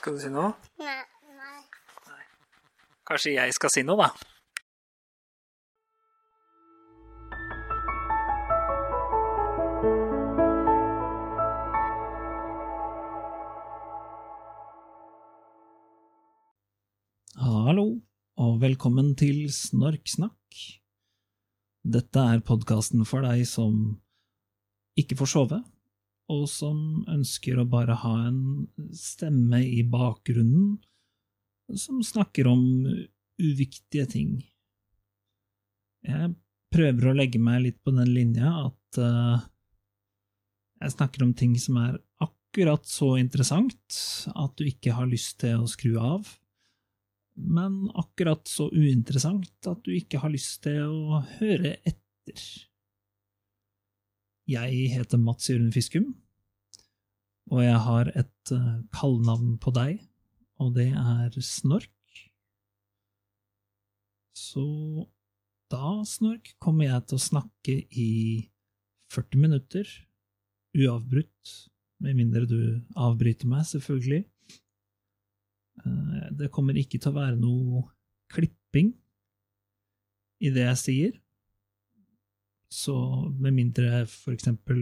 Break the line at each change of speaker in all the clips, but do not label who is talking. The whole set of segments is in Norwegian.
Skal du si noe?
Nei. nei.
Kanskje jeg skal si noe, da? Hallo, og velkommen til Snorksnakk. Dette er podkasten for deg som ikke får sove, og som ønsker å bare ha en stemme i bakgrunnen som snakker om uviktige ting. Jeg prøver å legge meg litt på den linja at uh, jeg snakker om ting som er akkurat så interessant at du ikke har lyst til å skru av, men akkurat så uinteressant at du ikke har lyst til å høre etter. Jeg heter Mats Jørund Fiskum, og jeg har et uh, kallenavn på deg, og det er Snork. Så da, Snork, kommer jeg til å snakke i 40 minutter, uavbrutt, med mindre du avbryter meg, selvfølgelig. Det kommer ikke til å være noe klipping i det jeg sier. Så med mindre eksempel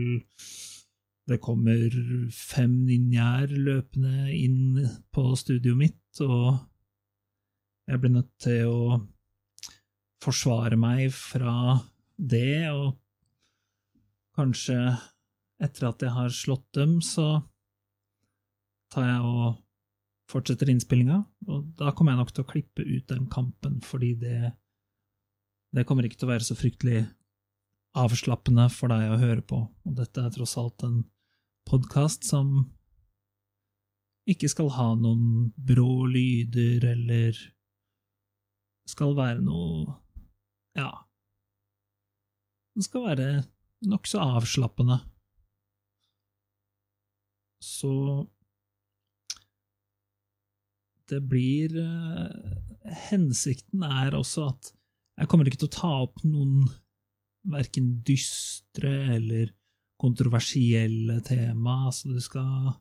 det kommer fem ninjaer løpende inn på studioet mitt, og jeg blir nødt til å forsvare meg fra det, og kanskje etter at jeg har slått dem, så tar jeg og fortsetter innspillinga, og da kommer jeg nok til å klippe ut den kampen, fordi det, det kommer ikke til å være så fryktelig avslappende for deg å høre på, og dette er tross alt en podkast som ikke skal ha noen brå lyder eller skal være noe ja Den skal være nokså avslappende. Så det blir uh, Hensikten er også at jeg kommer ikke til å ta opp noen verken dystre eller kontroversielle tema. Så du skal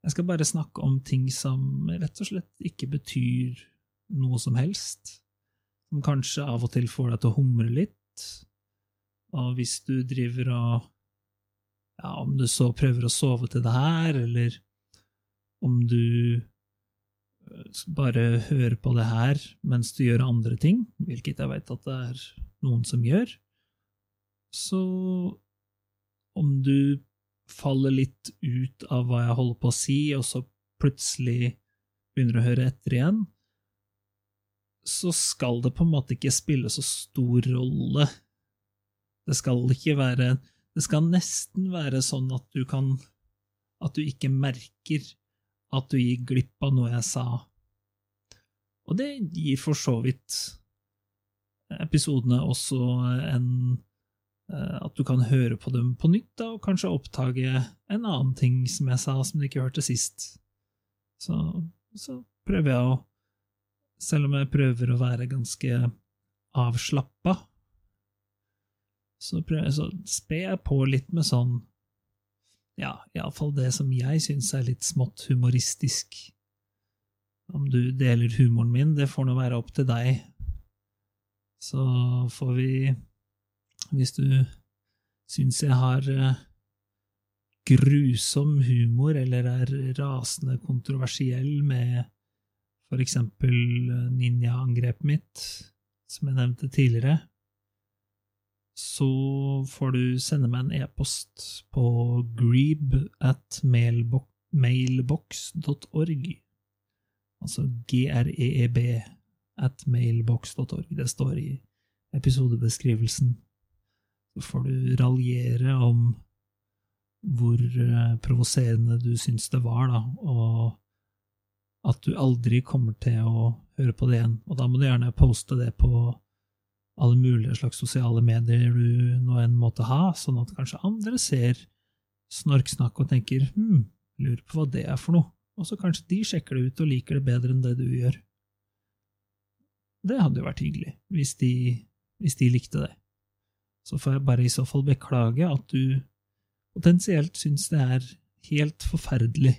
Jeg skal bare snakke om ting som rett og slett ikke betyr noe som helst. Som kanskje av og til får deg til å humre litt. Og hvis du driver og Ja, om du så prøver å sove til det her, eller om du bare hører på det her mens du gjør andre ting, hvilket jeg vet at det er noen som gjør, så om du faller litt ut av hva jeg holder på å si, og så plutselig begynner å høre etter igjen, så skal det på en måte ikke spille så stor rolle. Det skal ikke være Det skal nesten være sånn at du kan At du ikke merker at du gir glipp av noe jeg sa. Og det gir for så vidt episodene også en At du kan høre på dem på nytt, da, og kanskje oppdage en annen ting som jeg sa som du ikke hørte sist. Så, så prøver jeg å Selv om jeg prøver å være ganske avslappa, så, prøver, så sper jeg på litt med sånn ja, iallfall det som jeg syns er litt smått humoristisk. Om du deler humoren min, det får nå være opp til deg. Så får vi, hvis du syns jeg har eh, grusom humor eller er rasende kontroversiell med for eksempel eh, ninja-angrepet mitt, som jeg nevnte tidligere, så får du sende meg en e-post på greeb at mailbox.org. Altså greeb at mailbox.org. Det står i episodebeskrivelsen. Så får du raljere om hvor uh, provoserende du syns det var, da, og at du aldri kommer til å høre på det igjen. Og da må du gjerne poste det på alle mulige slags sosiale medier du nå enn måtte ha, sånn at kanskje andre ser snorksnakk og tenker hm, lurer på hva det er for noe, og så kanskje de sjekker det ut og liker det bedre enn det du gjør. Det hadde jo vært hyggelig, hvis de, hvis de likte det. Så får jeg bare i så fall beklage at du potensielt syns det er helt forferdelig.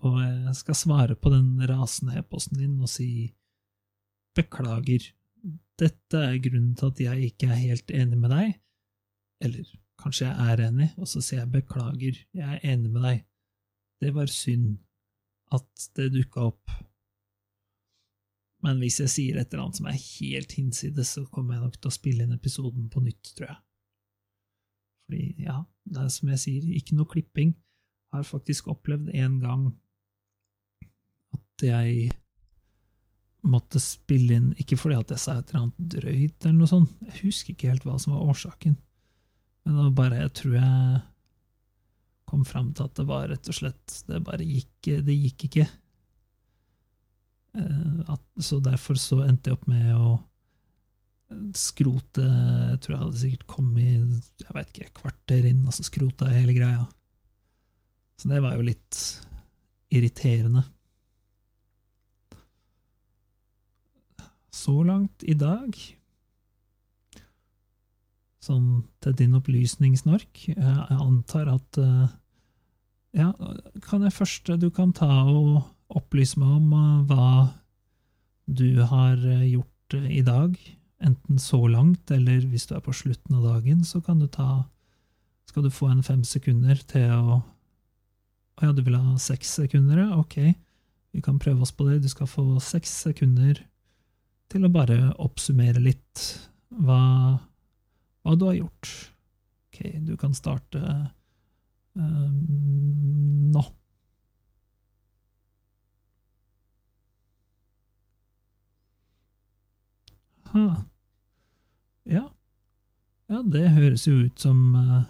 Og jeg skal svare på den rasende e-posten din og si beklager. Dette er grunnen til at jeg ikke er helt enig med deg. Eller kanskje jeg er enig, og så sier jeg beklager, jeg er enig med deg. Det var synd at det dukka opp. Men hvis jeg sier et eller annet som er helt hinsides, så kommer jeg nok til å spille inn episoden på nytt, tror jeg. Fordi, ja, det er som jeg sier, ikke noe klipping. Jeg har faktisk opplevd en gang at jeg måtte spille inn, ikke fordi at jeg sa et eller annet drøyt eller noe sånt, jeg husker ikke helt hva som var årsaken, men det var bare, jeg tror jeg kom fram til at det var rett og slett Det bare gikk Det gikk ikke. Eh, At, så derfor så endte jeg opp med å skrote Jeg tror jeg hadde sikkert kommet jeg vet ikke, kvarter inn, og så skrota hele greia. Så det var jo litt irriterende. Så langt i dag Sånn til din opplysning, Snork, jeg antar at eh, Ja, kan jeg først Du kan ta og opplyse meg om eh, hva du har eh, gjort eh, i dag, enten så langt, eller hvis du er på slutten av dagen, så kan du ta Skal du få en fem sekunder til å Å ja, du vil ha seks sekunder, ja? Ok, vi kan prøve oss på det. Du skal få seks sekunder til å bare oppsummere litt hva, hva du har gjort. Ok, du kan starte eh, nå. Ha. Ja. Ja, det høres jo ut som uh,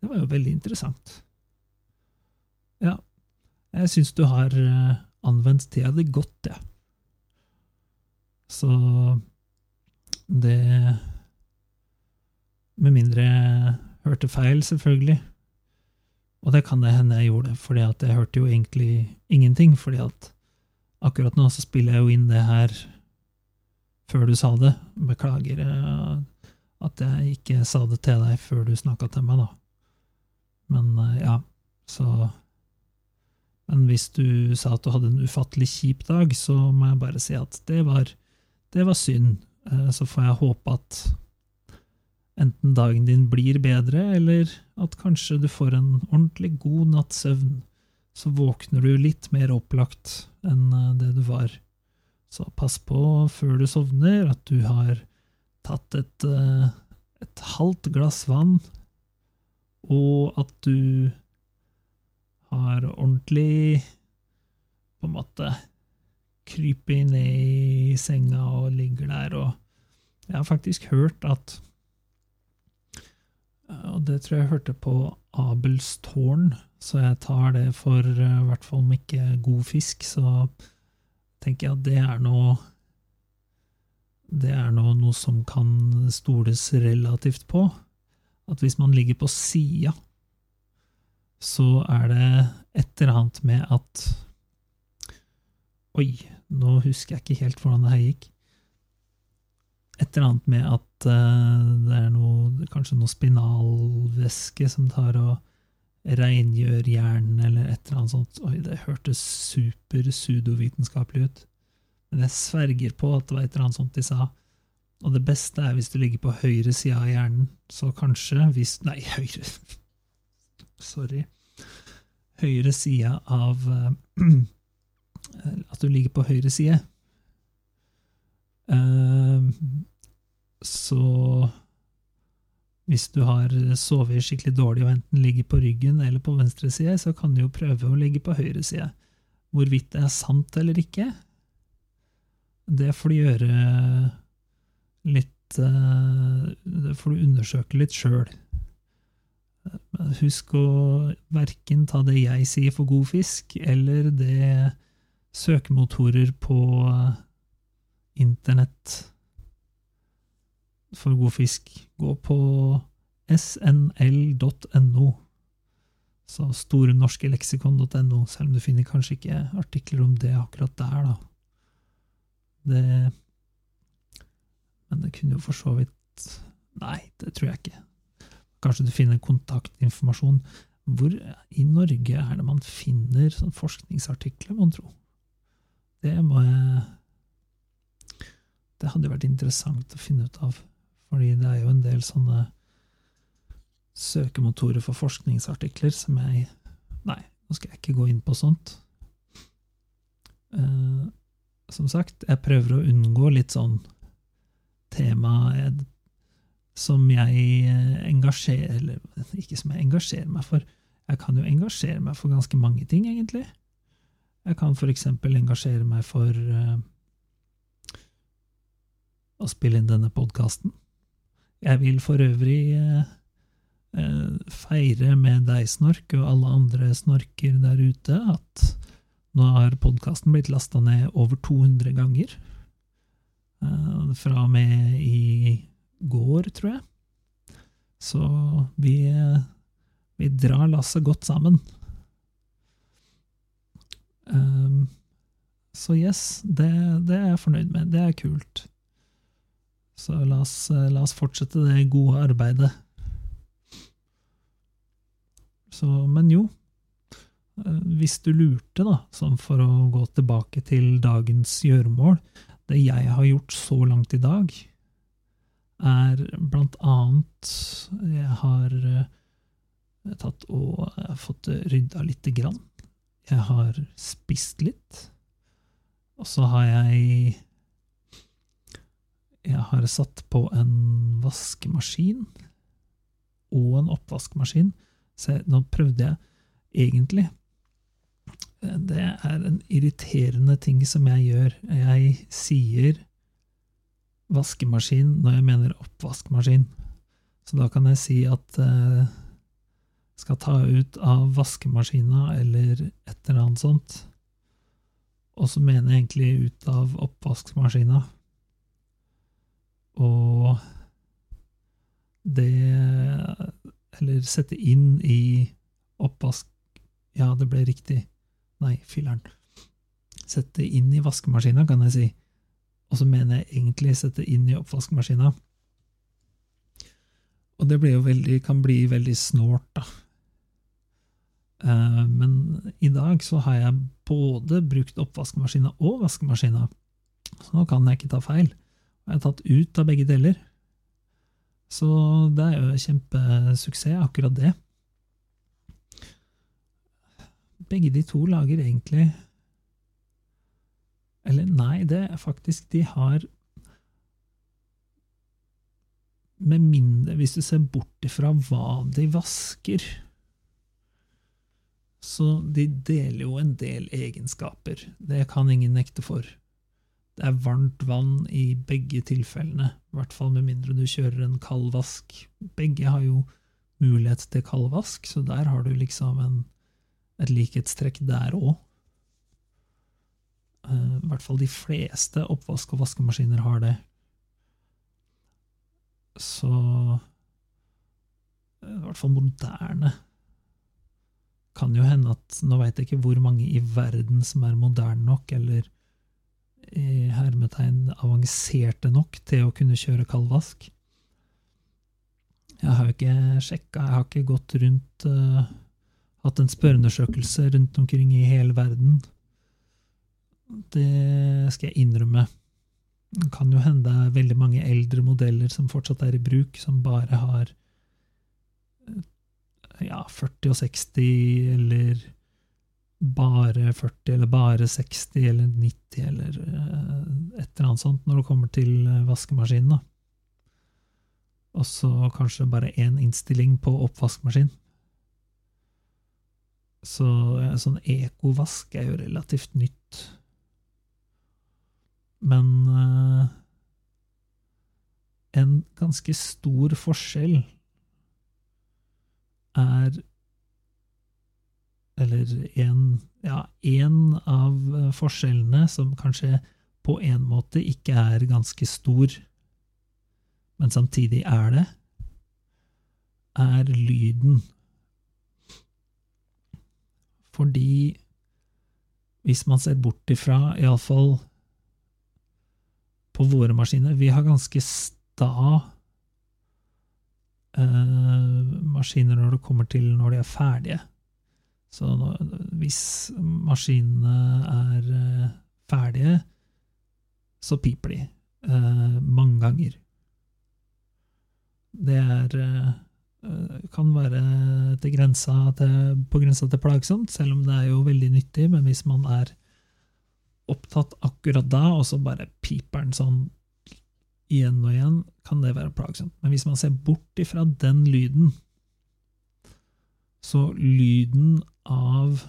Det var jo veldig interessant. Ja. Jeg syns du har uh, anvendt tida di godt, jeg. Ja. Så det Med mindre jeg hørte feil, selvfølgelig. Og det kan det hende jeg gjorde, fordi jeg hørte jo egentlig ingenting. fordi at akkurat nå så spiller jeg jo inn det her før du sa det. Beklager eh, at jeg ikke sa det til deg før du snakka til meg, da. Men eh, ja, så Men hvis du sa at du hadde en ufattelig kjip dag, så må jeg bare si at det var, det var synd. Eh, Så får jeg håpe at enten dagen din blir bedre, eller at kanskje du får en ordentlig god natts søvn. Så våkner du litt mer opplagt enn det du var. Så pass på før du sovner at du har tatt et, eh, et halvt glass vann, og at du har ordentlig på en måte krypet ned i senga og ligger der og Jeg har faktisk hørt at Og det tror jeg jeg hørte på Abels tårn, så jeg tar det for eh, i hvert fall om ikke god fisk, så tenker jeg at det er noe Det er noe, noe som kan stoles relativt på. At hvis man ligger på sida, så er det et eller annet med at Oi, nå husker jeg ikke helt hvordan det her gikk. Et eller annet med at uh, det er noe, kanskje noe spinalvæske som tar og rengjør hjernen, eller et eller annet sånt. Oi, det hørtes super pseudovitenskapelig ut. Men jeg sverger på at det var et eller annet sånt de sa. Og det beste er hvis du ligger på høyre side av hjernen, så kanskje hvis Nei, høyre Sorry. Høyre side av uh, At du ligger på høyre side. Uh, så hvis du har sovet skikkelig dårlig og enten ligger på ryggen eller på venstre side, så kan du jo prøve å ligge på høyre side. Hvorvidt det er sant eller ikke, det får du gjøre litt eh, Det får du undersøke litt sjøl. Husk å verken ta det jeg sier for god fisk, eller det søkemotorer på internett for god fisk. Gå på snl.no. Så storenorskeleksikon.no, selv om du finner kanskje ikke artikler om det akkurat der, da. Det Men det kunne jo for så vidt Nei, det tror jeg ikke. Kanskje du finner kontaktinformasjon. Hvor i Norge er det man finner sånn forskningsartikler, mon tro? Det må jeg Det hadde vært interessant å finne ut av, fordi det er jo en del sånne søkemotorer for forskningsartikler som jeg Nei, nå skal jeg ikke gå inn på sånt. Eh, som sagt, jeg prøver å unngå litt sånn tema som jeg engasjerer Eller ikke som jeg engasjerer meg for. Jeg kan jo engasjere meg for ganske mange ting, egentlig. Jeg kan eksempel engasjere meg for uh, å spille inn denne podkasten. Jeg vil for øvrig uh, uh, feire med deg, Snork, og alle andre snorker der ute, at nå har podkasten blitt lasta ned over 200 ganger. fra og med i går, tror jeg. Så vi, vi drar lasset godt sammen. Så yes, det, det, er jeg fornøyd med. Det er kult. Så la oss, la oss fortsette det gode arbeidet. Så, men jo, eh, hvis du lurte, da, sånn for å gå tilbake til dagens gjøremål Det jeg har gjort så langt i dag, er blant annet Jeg har eh, tatt og eh, fått rydda lite grann. Jeg har spist litt. Og så har jeg Jeg har satt på en vaskemaskin og en oppvaskmaskin. Så nå prøvde jeg egentlig Det er en irriterende ting som jeg gjør. Jeg sier vaskemaskin når jeg mener oppvaskmaskin. Så da kan jeg si at jeg skal ta ut av vaskemaskina eller et eller annet sånt. Og så mener jeg egentlig ut av oppvaskmaskina. Og det Eller sette inn i oppvask... Ja, det ble riktig. Nei, filler'n. Sette inn i vaskemaskina, kan jeg si. Og så mener jeg egentlig sette inn i oppvaskmaskina. Og det veldig, kan bli veldig snålt, da. Eh, men i dag så har jeg både brukt oppvaskmaskina og vaskemaskina, så nå kan jeg ikke ta feil. Har tatt ut av begge deler. Så det er jo kjempesuksess, akkurat det. Begge de to lager egentlig Eller nei, det er faktisk De har Med mindre Hvis du ser bort ifra hva de vasker så de deler jo en del egenskaper. Det kan ingen nekte for. Det er varmt vann i begge tilfellene, i hvert fall med mindre du kjører en kald vask. Begge har jo mulighet til kald vask, så der har du liksom en, et likhetstrekk der òg. Eh, I hvert fall de fleste oppvask- og vaskemaskiner har det. Så I hvert fall moderne kan jo hende at Nå veit jeg ikke hvor mange i verden som er moderne nok, eller i hermetegn avanserte nok til å kunne kjøre kaldvask. Jeg har jo ikke sjekka, jeg har ikke gått rundt uh, Hatt en spørreundersøkelse rundt omkring i hele verden. Det skal jeg innrømme. Det kan jo hende det er veldig mange eldre modeller som fortsatt er i bruk, som bare har ja, 40 og 60, eller bare 40, eller bare 60, eller 90, eller uh, et eller annet sånt, når det kommer til eh, vaskemaskinen. da. Og så kanskje bare én innstilling på oppvaskmaskin. Så uh, sånn ekovask er jo relativt nytt. Men uh, en ganske stor forskjell er Eller en, ja, en av forskjellene som kanskje på en måte ikke er ganske stor, men samtidig er det, er lyden. Fordi hvis man ser bort ifra, iallfall på våre maskiner Vi har ganske sta eh, maskiner når det kommer til når de er ferdige. Så hvis maskinene er eh, ferdige, så piper de eh, mange ganger. Det er eh, kan være grensa til, på grensa til plagsomt, selv om det er jo veldig nyttig. Men hvis man er opptatt akkurat da, og så bare piper den sånn igjen og igjen, kan det være plagsomt. Men hvis man ser bort ifra den lyden, så lyden av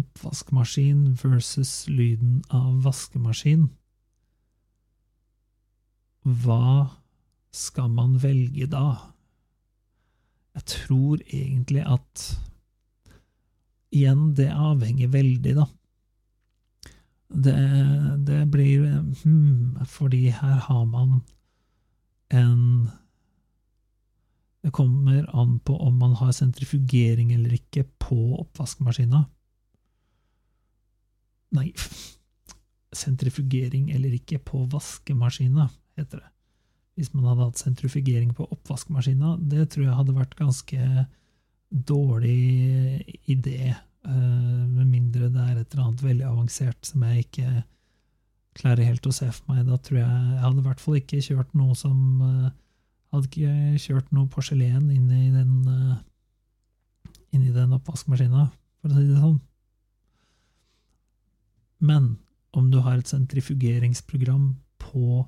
oppvaskmaskin versus lyden av vaskemaskin Hva skal man velge da? Jeg tror egentlig at Igjen, det avhenger veldig, da. Det, det blir hmm, Fordi her har man en Det kommer an på om man har sentrifugering eller ikke på oppvaskmaskina. Nei, sentrifugering eller ikke på vaskemaskina, heter det hvis man hadde hatt sentrifugering på oppvaskmaskina, det tror jeg hadde vært ganske dårlig idé. Uh, med mindre det er et eller annet veldig avansert som jeg ikke klarer helt å se for meg. Da tror jeg Jeg hadde i hvert fall ikke kjørt noe som uh, Hadde ikke kjørt noe porselen inn i den uh, inn i den oppvaskmaskina, for å si det sånn. Men om du har et sentrifugeringsprogram på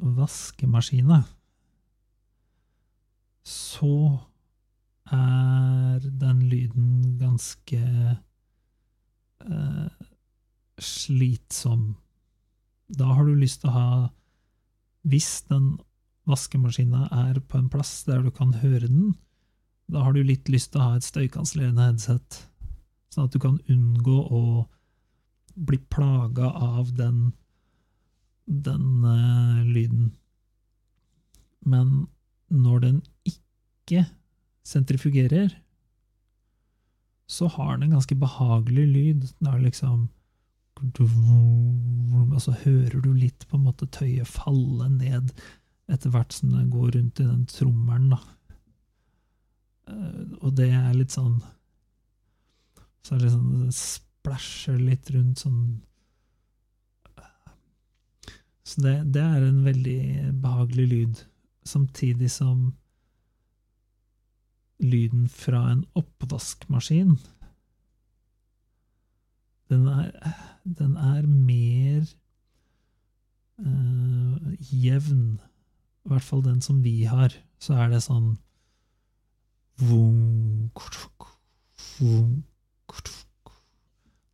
vaskemaskina, så er den lyden ganske eh, slitsom. Da har du lyst til å ha Hvis den vaskemaskina er på en plass der du kan høre den, da har du litt lyst til å ha et støykansellerende headset, sånn at du kan unngå å bli plaga av den den uh, lyden. Men når den ikke sentrifugerer, så har den en ganske behagelig lyd. Det er liksom Og så hører du litt på en måte tøyet falle ned etter hvert som det går rundt i den trommelen, da. Uh, og det er litt sånn Så er det sånn Det splæsjer litt rundt sånn så det, det, er en veldig behagelig lyd, samtidig som lyden fra en oppvaskmaskin den er, den er mer uh, jevn. I hvert fall den som vi har. Så er det sånn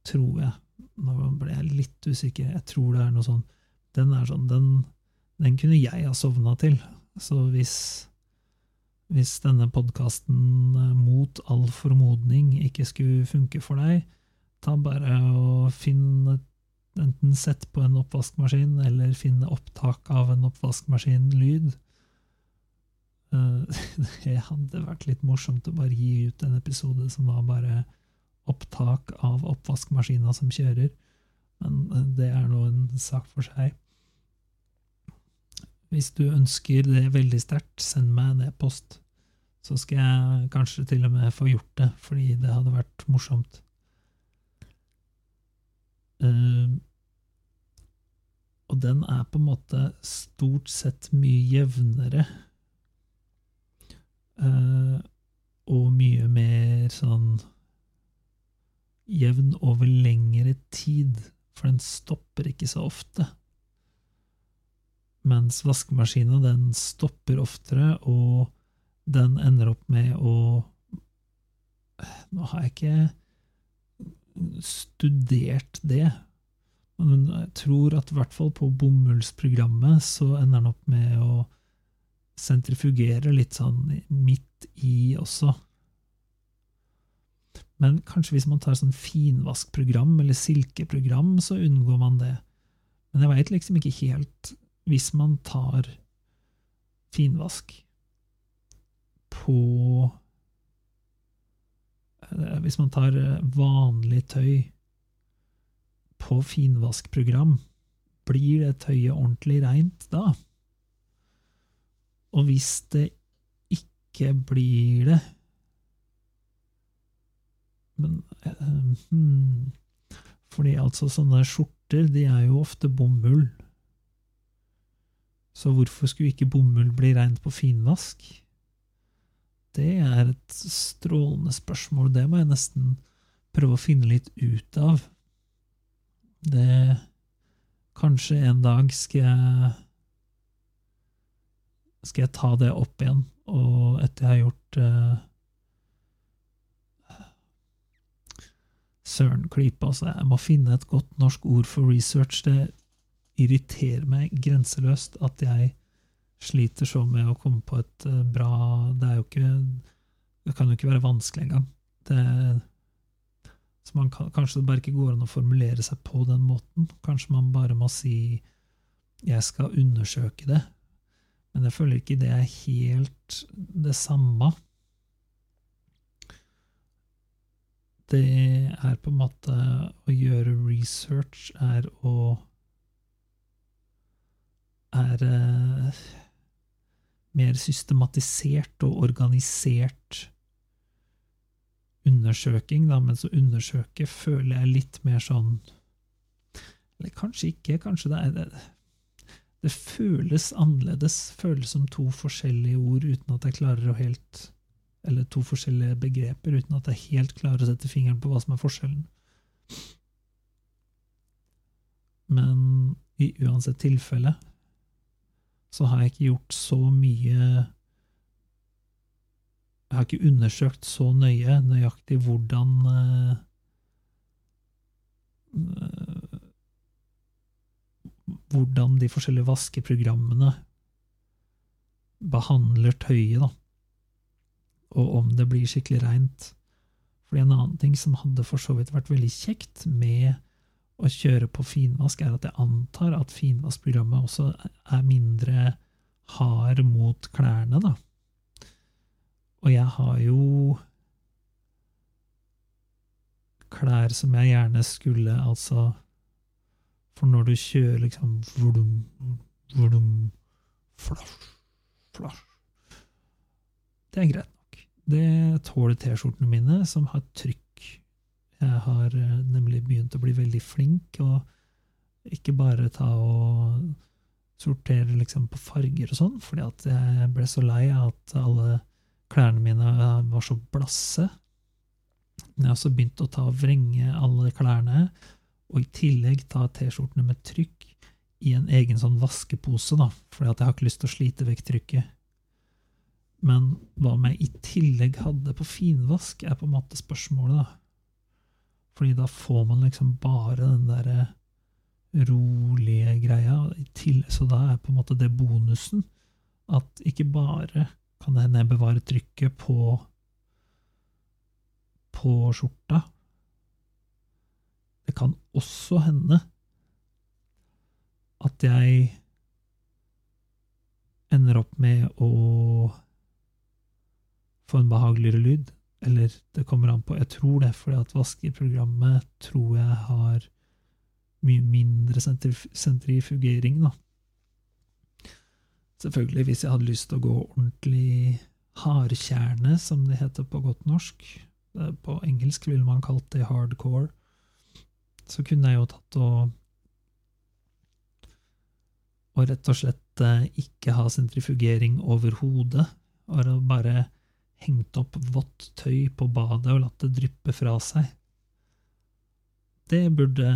Tror jeg. Nå ble jeg litt usikker. Jeg tror det er noe sånn den er sånn Den, den kunne jeg ha sovna til. Så hvis, hvis denne podkasten eh, mot all formodning ikke skulle funke for deg, ta bare og finn Enten sett på en oppvaskmaskin, eller finne opptak av en oppvaskmaskin-lyd. Eh, det hadde vært litt morsomt å bare gi ut en episode som var bare opptak av oppvaskmaskina som kjører, men eh, det er nå en sak for seg. Hvis du ønsker det veldig sterkt, send meg en e-post. Så skal jeg kanskje til og med få gjort det, fordi det hadde vært morsomt. Uh, og den er på en måte stort sett mye jevnere. Uh, og mye mer sånn jevn over lengre tid, for den stopper ikke så ofte mens vaskemaskina den stopper oftere, og den ender opp med å Nå har jeg ikke studert det, men jeg tror at i hvert fall på bomullsprogrammet så ender den opp med å sentrifugere litt sånn midt i også. Men kanskje hvis man tar sånn finvaskprogram eller silkeprogram, så unngår man det. Men jeg veit liksom ikke helt hvis man tar finvask på eh, Hvis man tar eh, vanlig tøy på finvaskprogram, blir det tøyet ordentlig reint da? Og hvis det ikke blir det. Men eh, hmm. Fordi altså sånne skjorter, de er jo ofte bomull. Så hvorfor skulle ikke bomull bli reint på finvask? Det er et strålende spørsmål, det må jeg nesten prøve å finne litt ut av. Det Kanskje en dag skal jeg Skal jeg ta det opp igjen, og etter jeg har gjort uh, Søren klype, altså. Jeg må finne et godt norsk ord for research. Det irriterer meg grenseløst at jeg sliter så med å komme på et uh, bra Det er jo ikke Det kan jo ikke være vanskelig engang. Det så man kan, Kanskje det bare ikke går an å formulere seg på den måten. Kanskje man bare må si 'jeg skal undersøke det'. Men jeg føler ikke det er helt det samme. Det er på en måte Å gjøre research er å Er eh, mer systematisert og organisert undersøking, da, mens å undersøke føler jeg litt mer sånn Eller kanskje ikke, kanskje det er det, det føles annerledes, føles som to forskjellige ord uten at jeg klarer å helt Eller to forskjellige begreper uten at jeg helt klarer å sette fingeren på hva som er forskjellen. Men i uansett tilfelle så har jeg ikke gjort så mye jeg har ikke undersøkt så nøye nøyaktig hvordan uh, Hvordan de forskjellige vaskeprogrammene behandler tøyet, da. Og om det blir skikkelig reint. Fordi en annen ting som hadde for så vidt vært veldig kjekt med å kjøre på finvask, er at jeg antar at finvaskprogrammet også er mindre hard mot klærne, da. Og jeg har jo klær som jeg gjerne skulle, altså For når du kjører liksom vlum, vlum, flasj, flasj Det er greit nok. Det tåler T-skjortene mine, som har trykk. Jeg har eh, nemlig begynt å bli veldig flink, og ikke bare ta og sortere liksom på farger og sånn, fordi at jeg ble så lei av at alle Klærne mine var så blasse. Men jeg har også begynt å ta og vrenge alle klærne, og i tillegg ta T-skjortene med trykk i en egen sånn vaskepose, da, fordi at jeg har ikke lyst til å slite vekk trykket. Men hva om jeg i tillegg hadde på finvask, er på en måte spørsmålet, da. Fordi da får man liksom bare den derre rolige greia. Så da er på en måte det bonusen at ikke bare kan det hende jeg bevarer trykket på på skjorta. Det kan også hende at jeg ender opp med å få en behageligere lyd. Eller det kommer an på Jeg tror det, fordi at vaskeprogrammet tror jeg har mye mindre sentrifugering, da. Selvfølgelig, hvis jeg hadde lyst til å gå ordentlig hardkjerne, som det heter på godt norsk På engelsk ville man kalt det hardcore. Så kunne jeg jo tatt og Og rett og slett eh, ikke ha sentrifugering over hodet, og bare hengt opp vått tøy på badet og latt det dryppe fra seg. Det burde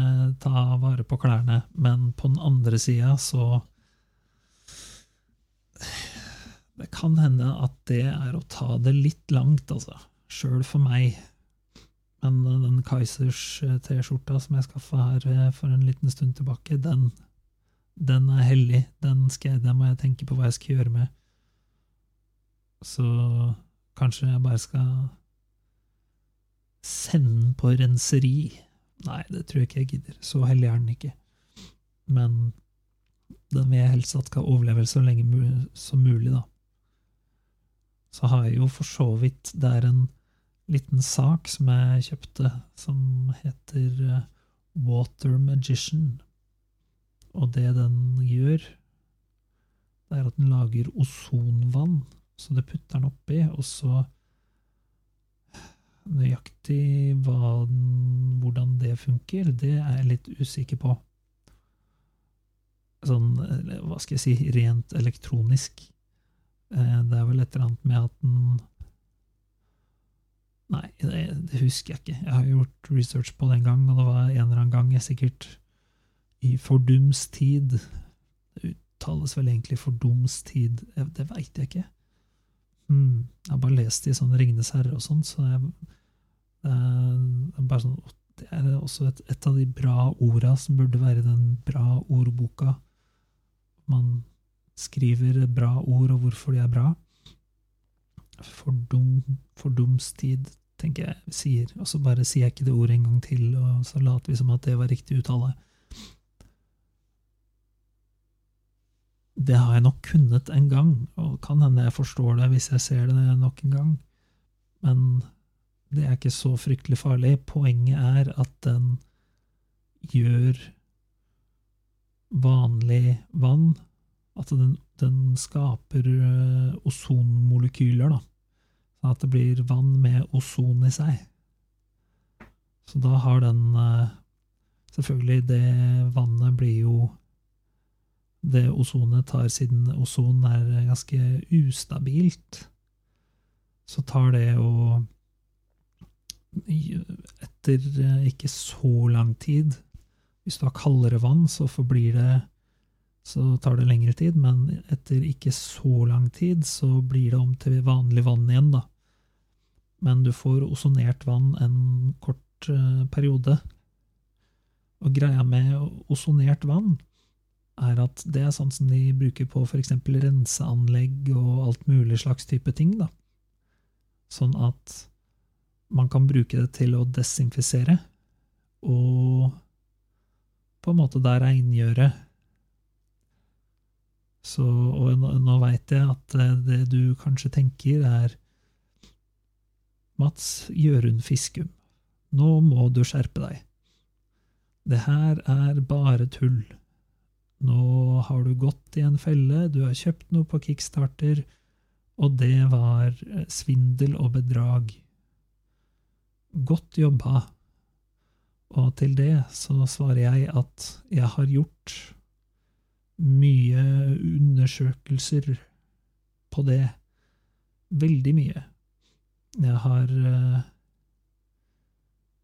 ta vare på klærne, men på den andre sida så det kan hende at det er å ta det litt langt, altså. Sjøl for meg. Men den Kaizers eh, T-skjorta som jeg skaffa her eh, for en liten stund tilbake, den, den er hellig. Den, skal, den må jeg tenke på hva jeg skal gjøre med. Så kanskje jeg bare skal sende den på renseri. Nei, det tror jeg ikke jeg gidder. Så hellig er den ikke. Men den vil jeg helst at skal overleve så lenge som mulig, da så har jeg jo for så vidt Det er en liten sak som jeg kjøpte, som heter eh, Water Magician. Og det den gjør, det er at den lager ozonvann Så det putter den oppi, og så Nøyaktig den- hvordan det funker, det er jeg litt usikker på. Sånn, hva skal jeg si, rent elektronisk. Eh, Det er vel et eller annet med at den Nei, det, husker jeg ikke. Jeg har gjort research på det en gang, og det var en eller annen gang jeg sikkert i fordums tid Det uttales vel egentlig fordums tid, det veit jeg ikke. Mm, jeg har bare lest det i sånn Ringenes herre og sånn, så jeg, det er sånn Det er også et, et av de bra orda som burde være den bra ordboka. Man skriver bra ord, og hvorfor de er bra. Fordum, fordumstid, tenker jeg sier. Og så bare sier jeg ikke det ordet en gang til, og så later vi som at det var riktig uttale. Det har jeg nok kunnet en gang, og kan hende jeg forstår det hvis jeg ser det nok en gang. Men det er ikke så fryktelig farlig. Poenget er at den gjør vanlig vann At den, den skaper ozonmolekyler, da. Sånn at det blir vann med ozon i seg. Så da har den Selvfølgelig, det vannet blir jo Det ozonet tar, siden ozon er ganske ustabilt, så tar det og etter eh, ikke så lang tid Hvis du har kaldere vann, så forblir det Så tar det lengre tid, men etter ikke så lang tid så blir det om til vanlig vann igjen, da. Men du får ozonert vann en kort eh, periode. Og greia med ozonert vann er at det er sånn som de bruker på f.eks. renseanlegg og alt mulig slags type ting, da. Sånn at man kan bruke det til å desinfisere og på en måte da rengjøre. Så, og nå, nå veit jeg at eh, det du kanskje tenker, er Mats Jørund Fiskum, nå må du skjerpe deg. Det her er bare tull. Nå har du gått i en felle, du har kjøpt noe på Kickstarter, og det var eh, svindel og bedrag. Godt jobba. Og til det så svarer jeg at jeg har gjort mye undersøkelser på det. Veldig mye. Jeg har eh,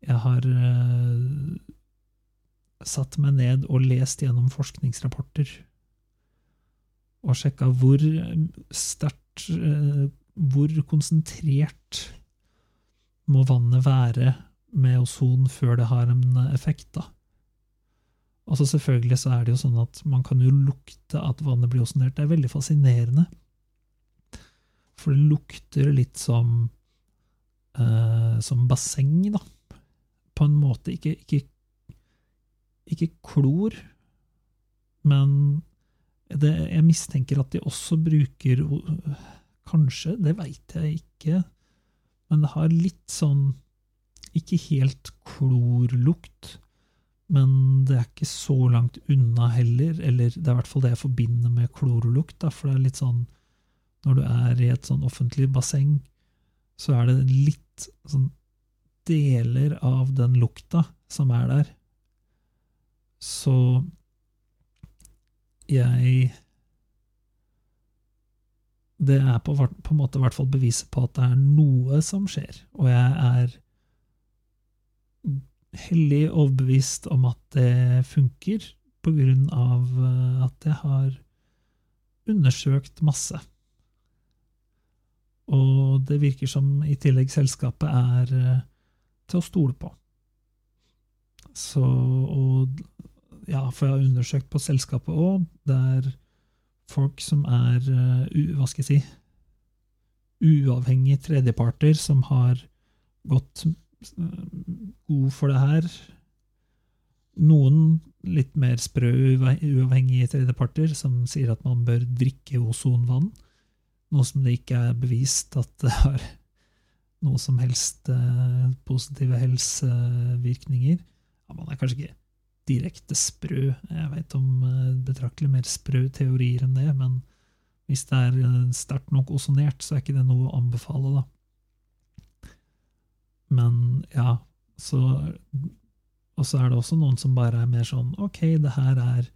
Jeg har eh, satt meg ned og lest gjennom forskningsrapporter. Og sjekka hvor sterkt eh, Hvor konsentrert må vannet være med ozon før det har en effekt, da. Altså Selvfølgelig så er det jo sånn at man kan jo lukte at vannet blir osonert. Det er veldig fascinerende. For det lukter litt som eh, som basseng, da. På en måte. Ikke, ikke, ikke klor, men det, jeg mistenker at de også bruker Kanskje, det veit jeg ikke, men det har litt sånn Ikke helt klorlukt, men det er ikke så langt unna heller. Eller det er i hvert fall det jeg forbinder med klorolukt. da, for det er litt sånn Når du er i et sånn offentlig basseng, så er det litt sånn deler av den lukta som er der. Så jeg Det er på, på en måte hvert fall beviset på at det er noe som skjer, og jeg er hellig overbevist om at det funker, på grunn av eh, at jeg har undersøkt masse. Og det virker som i tillegg selskapet er eh, til å stole på. Så og Ja, for jeg har undersøkt på selskapet òg. Det er folk som er eh, Hva skal jeg si Uavhengige tredjeparter som har gått god for det her. Noen litt mer sprø uavhengige tredjeparter som sier at man bør drikke ozonvann. Noe som det ikke er bevist at det har noe som helst eh, positive helsevirkninger. Ja, man er kanskje ikke direkte sprø. Jeg vet om eh, betraktelig mer sprø teorier enn det, men Hvis det er eh, sterkt nok ozonert, så er ikke det noe å anbefale, da. Men ja, så Og så er det også noen som bare er mer sånn Ok, det her er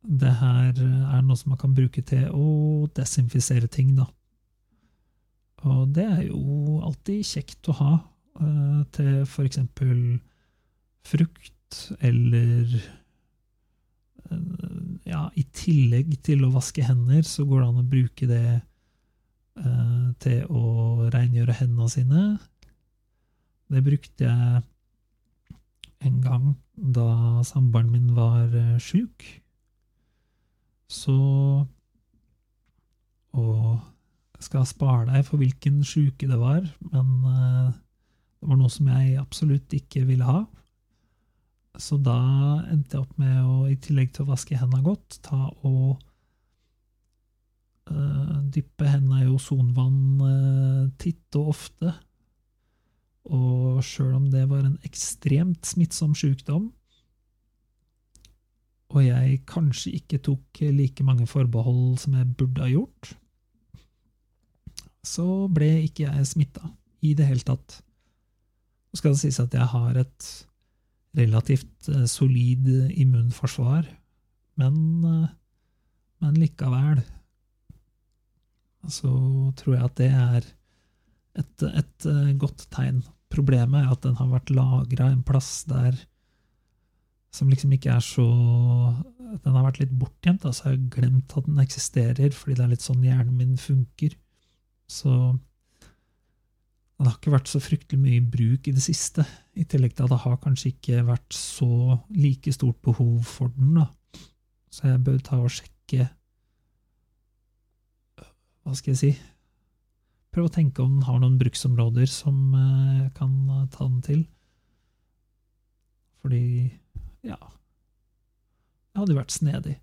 det her er noe som man kan bruke til å desinfisere ting, da. Og det er jo alltid kjekt å ha uh, til for eksempel frukt eller uh, Ja, i tillegg til å vaske hender, så går det an å bruke det uh, til å rengjøre hendene sine. Det brukte jeg en gang da samboeren min var sjuk. Så Og jeg skal spare deg for hvilken sjuke det var, men uh, det var noe som jeg absolutt ikke ville ha. Så da endte jeg opp med å, i tillegg til å vaske hendene godt, ta og uh, dyppe hendene i ozonvann titt og ofte. Og sjøl om det var en ekstremt smittsom sykdom, og jeg kanskje ikke tok like mange forbehold som jeg burde ha gjort, så ble ikke jeg smitta i det hele tatt. Nå skal det sies at jeg har et relativt eh, solid immunforsvar, men, eh, men likevel så tror jeg at det er et, et eh, godt tegn. Problemet er at den har vært lagra en plass der som liksom ikke er så Den har vært litt bortgjemt, så jeg har glemt at den eksisterer, fordi det er litt sånn hjernen min funker. Så den har ikke vært så fryktelig mye i bruk i det siste, i tillegg til at det har kanskje ikke vært så like stort behov for den, da. Så jeg bør ta og sjekke Hva skal jeg si Prøve å tenke om den har noen bruksområder som jeg kan ta den til. Fordi ja Det hadde vært snedig.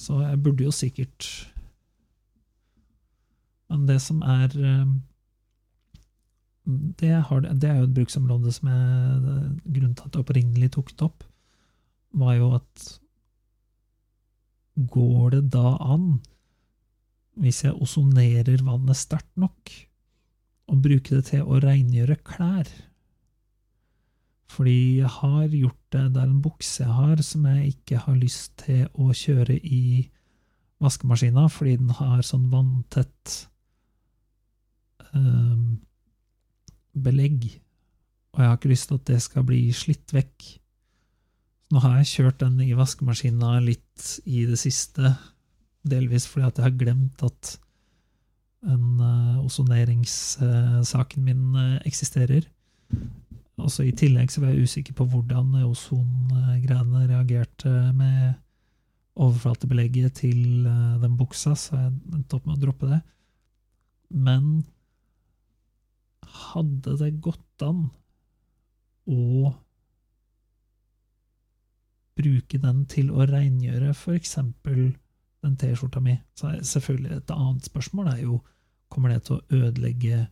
Så jeg burde jo sikkert Men det som er det, har, det, er jo et bruksområde som jeg Grunnen til at jeg opprinnelig tok det opp, var jo at Går det da an, hvis jeg osonerer vannet sterkt nok, og bruker det til å rengjøre klær? Fordi jeg har gjort det Det er en bukse jeg har som jeg ikke har lyst til å kjøre i vaskemaskina, fordi den har sånn vanntett um, belegg, og jeg har ikke lyst til at det skal bli slitt vekk. Nå har jeg kjørt den i vaskemaskina litt i det siste, delvis fordi at jeg har glemt at en uh, osoneringssaken uh, min uh, eksisterer. Også I tillegg så var jeg usikker på hvordan ozongreiene reagerte med overflatebelegget til uh, den buksa, så jeg endte opp med å droppe det. Men hadde det gått an å bruke den til å rengjøre eksempel den T-skjorta mi? Så er selvfølgelig et annet spørsmål er jo kommer det til å ødelegge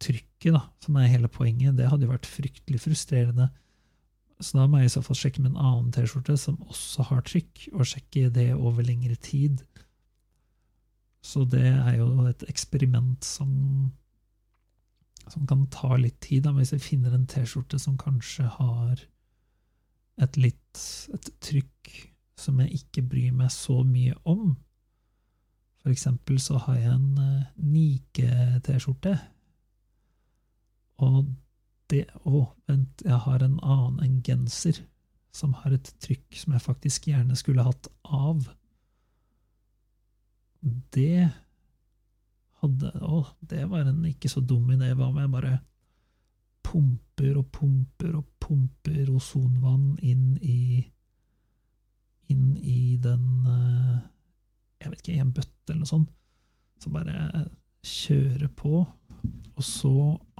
trykket, da, som er hele poenget, det hadde jo vært fryktelig frustrerende. Så da må jeg i så fall sjekke med en annen T-skjorte som også har trykk, og sjekke det over lengre tid. Så det er jo et eksperiment som, som kan ta litt tid. Da. Hvis jeg finner en T-skjorte som kanskje har et litt et trykk som jeg ikke bryr meg så mye om. For eksempel så har jeg en uh, Nike-T-skjorte og det Å, vent, jeg har en annen, en genser, som har et trykk som jeg faktisk gjerne skulle hatt av. Det hadde Å, det var en ikke så dum idé. Hva om jeg bare pumper og pumper og pumper ozonvann inn i Inn i den eh, Jeg vet ikke, i en bøtte eller noe sånt. Så bare kjører på og så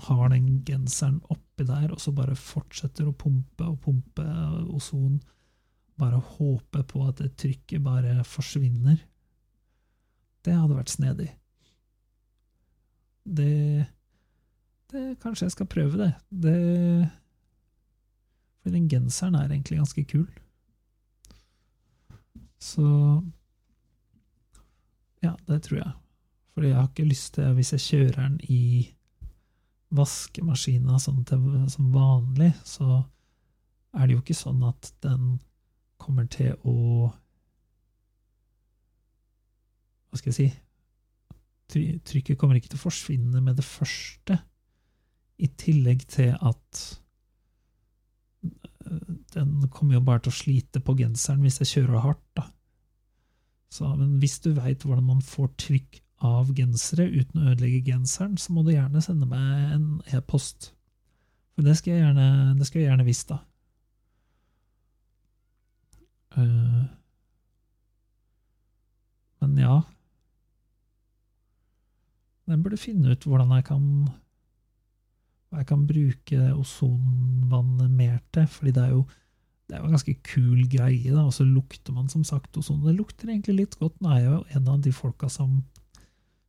har den genseren oppi der, og så bare fortsetter å pumpe og pumpe ozon. Bare håpe på at det trykket bare forsvinner. Det hadde vært snedig. Det, det Kanskje jeg skal prøve det. det For den genseren er egentlig ganske kul. Så Ja, det tror jeg. Fordi jeg har ikke lyst til, hvis jeg kjører den i vaskemaskina sånn til, som vanlig, så er det jo ikke sånn at den kommer til å Hva skal jeg si Trykket kommer ikke til å forsvinne med det første, i tillegg til at den kommer jo bare til å slite på genseren hvis jeg kjører hardt, da. Så, men hvis du veit hvordan man får trykk av gensere uten å ødelegge genseren, så må du gjerne sende meg en e-post. For det skal jeg gjerne, det jeg gjerne visst, da. Uh, men ja Jeg burde finne ut hvordan jeg kan hva jeg kan bruke ozonvannet mer til, fordi det er jo det er jo en ganske kul greie, da, og så lukter man som sagt ozon. Det lukter egentlig litt godt. Nå er jeg jo en av de folka som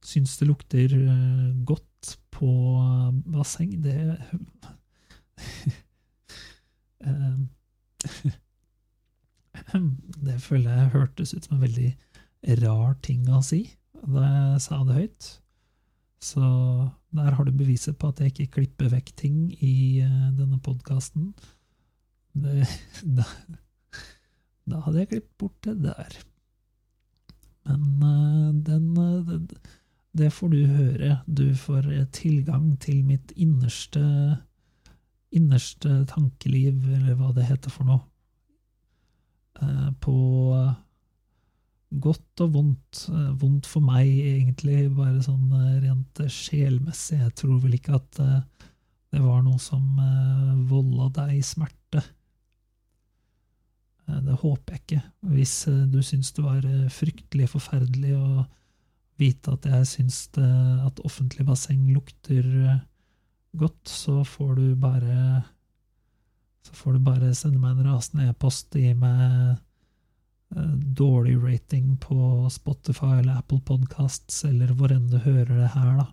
syns det lukter eh, godt på eh, basseng. Det Eh, Det føler jeg hørtes ut som en veldig rar ting å si da jeg sa det høyt. Så der har du beviset på at jeg ikke klipper vekk ting i eh, denne podkasten. Da, da hadde jeg klippet bort det der. Men eh, den eh, det, det får du høre. Du får tilgang til mitt innerste innerste tankeliv, eller hva det heter for noe. På godt og vondt. Eh, Vondt for meg, egentlig, bare sånn eh, rent sjelmessig. Jeg tror vel ikke at eh, det var noe som eh, volda deg smerte. Eh, Det håper jeg ikke. Hvis eh, du syns det var eh, fryktelig forferdelig å vite at jeg syns at offentlig basseng lukter eh, godt, så får du bare Så får du bare sende meg en rasende e-post, gi meg eh, dårlig rating på Spotify eller Apple Podcasts, eller hvor enn du hører det her, da.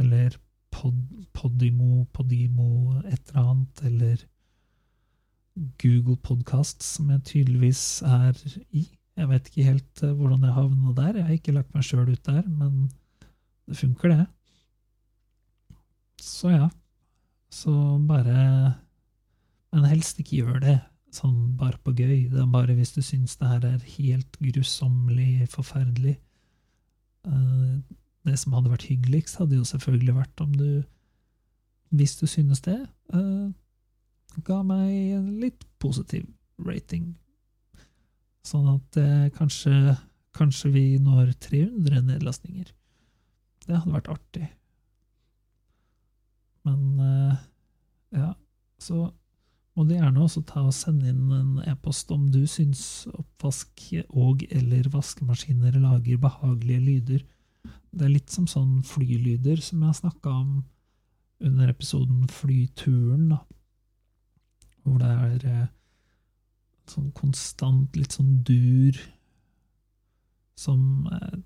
Eller pod, Podimo, Podimo, et eller annet, eller Google Podcasts, som jeg tydeligvis er i. Jeg vet ikke helt eh, hvordan jeg havna der. Jeg har ikke lagt meg sjøl ut der, men det funker, det. Så ja. Så bare Men helst ikke gjør det sånn bare på gøy. Det er bare hvis du syns det her er helt grusommelig forferdelig. Eh, Det som hadde vært hyggeligst, hadde jo selvfølgelig vært om du, hvis du synes det, eh, ga meg en litt positiv rating. Sånn at eh, kanskje, kanskje vi når 300 nedlastninger. Det hadde vært artig. Men ja, så må du gjerne også ta og sende inn en e-post om du syns oppvask og eller vaskemaskiner lager behagelige lyder. Det er litt som sånn flylyder som jeg snakka om under episoden Flyturen, da. Hvor det er eh, sånn konstant, litt sånn dur som eh,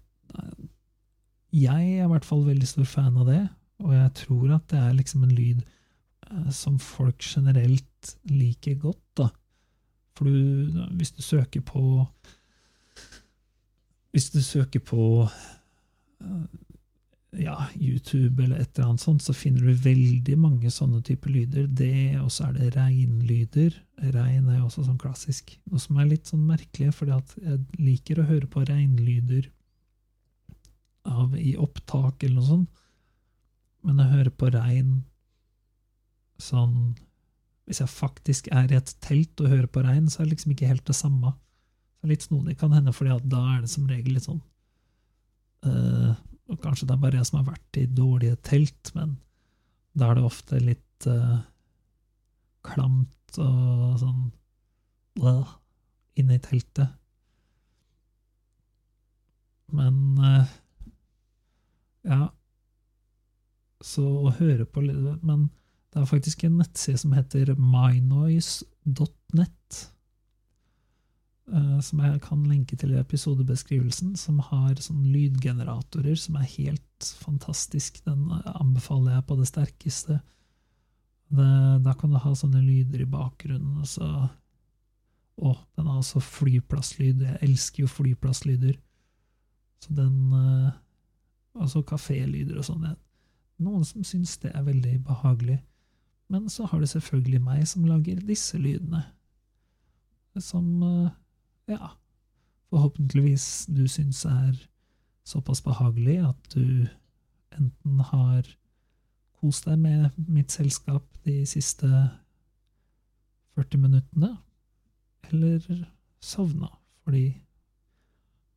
Jeg er i hvert fall veldig stor fan av det, og jeg tror at det er liksom en lyd som folk generelt liker godt, da. For du, hvis du søker på Hvis du søker på eh, ja, YouTube eller et eller annet sånt, så finner du veldig mange sånne typer lyder. Det, og så er det reinlyder. Rein er jo også sånn klassisk. Noe som er litt sånn merkelig, fordi jeg liker å høre på reinlyder i opptak eller noe sånt. Men å høre på rein sånn Hvis jeg faktisk er i et telt og hører på regn, så er det liksom ikke helt det samme. Det er litt snodig. Kan hende at da er det som regel litt sånn uh, og Kanskje det er bare jeg som har vært i dårlige telt, men da er det ofte litt uh, klamt og sånn uh, inne i teltet. Men uh, ja Så å høre på litt Men det er faktisk en nettside som heter mynoise.net. eh, Som jeg kan lenke til i episodebeskrivelsen, som har sånne lydgeneratorer som er helt fantastisk. Den anbefaler jeg på det sterkeste. Da kan du ha sånne lyder i bakgrunnen. Og så, å, den har også flyplasslyd. Jeg elsker jo flyplasslyder. Så den eh, Altså kafélyder og sånn. Noen som syns det er veldig behagelig. Men så har du selvfølgelig meg som lager disse lydene. Som eh, ja, forhåpentligvis du syns er såpass behagelig at du enten har kost deg med mitt selskap de siste 40 minuttene, eller sovna, fordi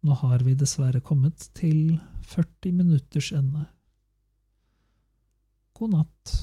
nå har vi dessverre kommet til 40 minutters ende. God natt.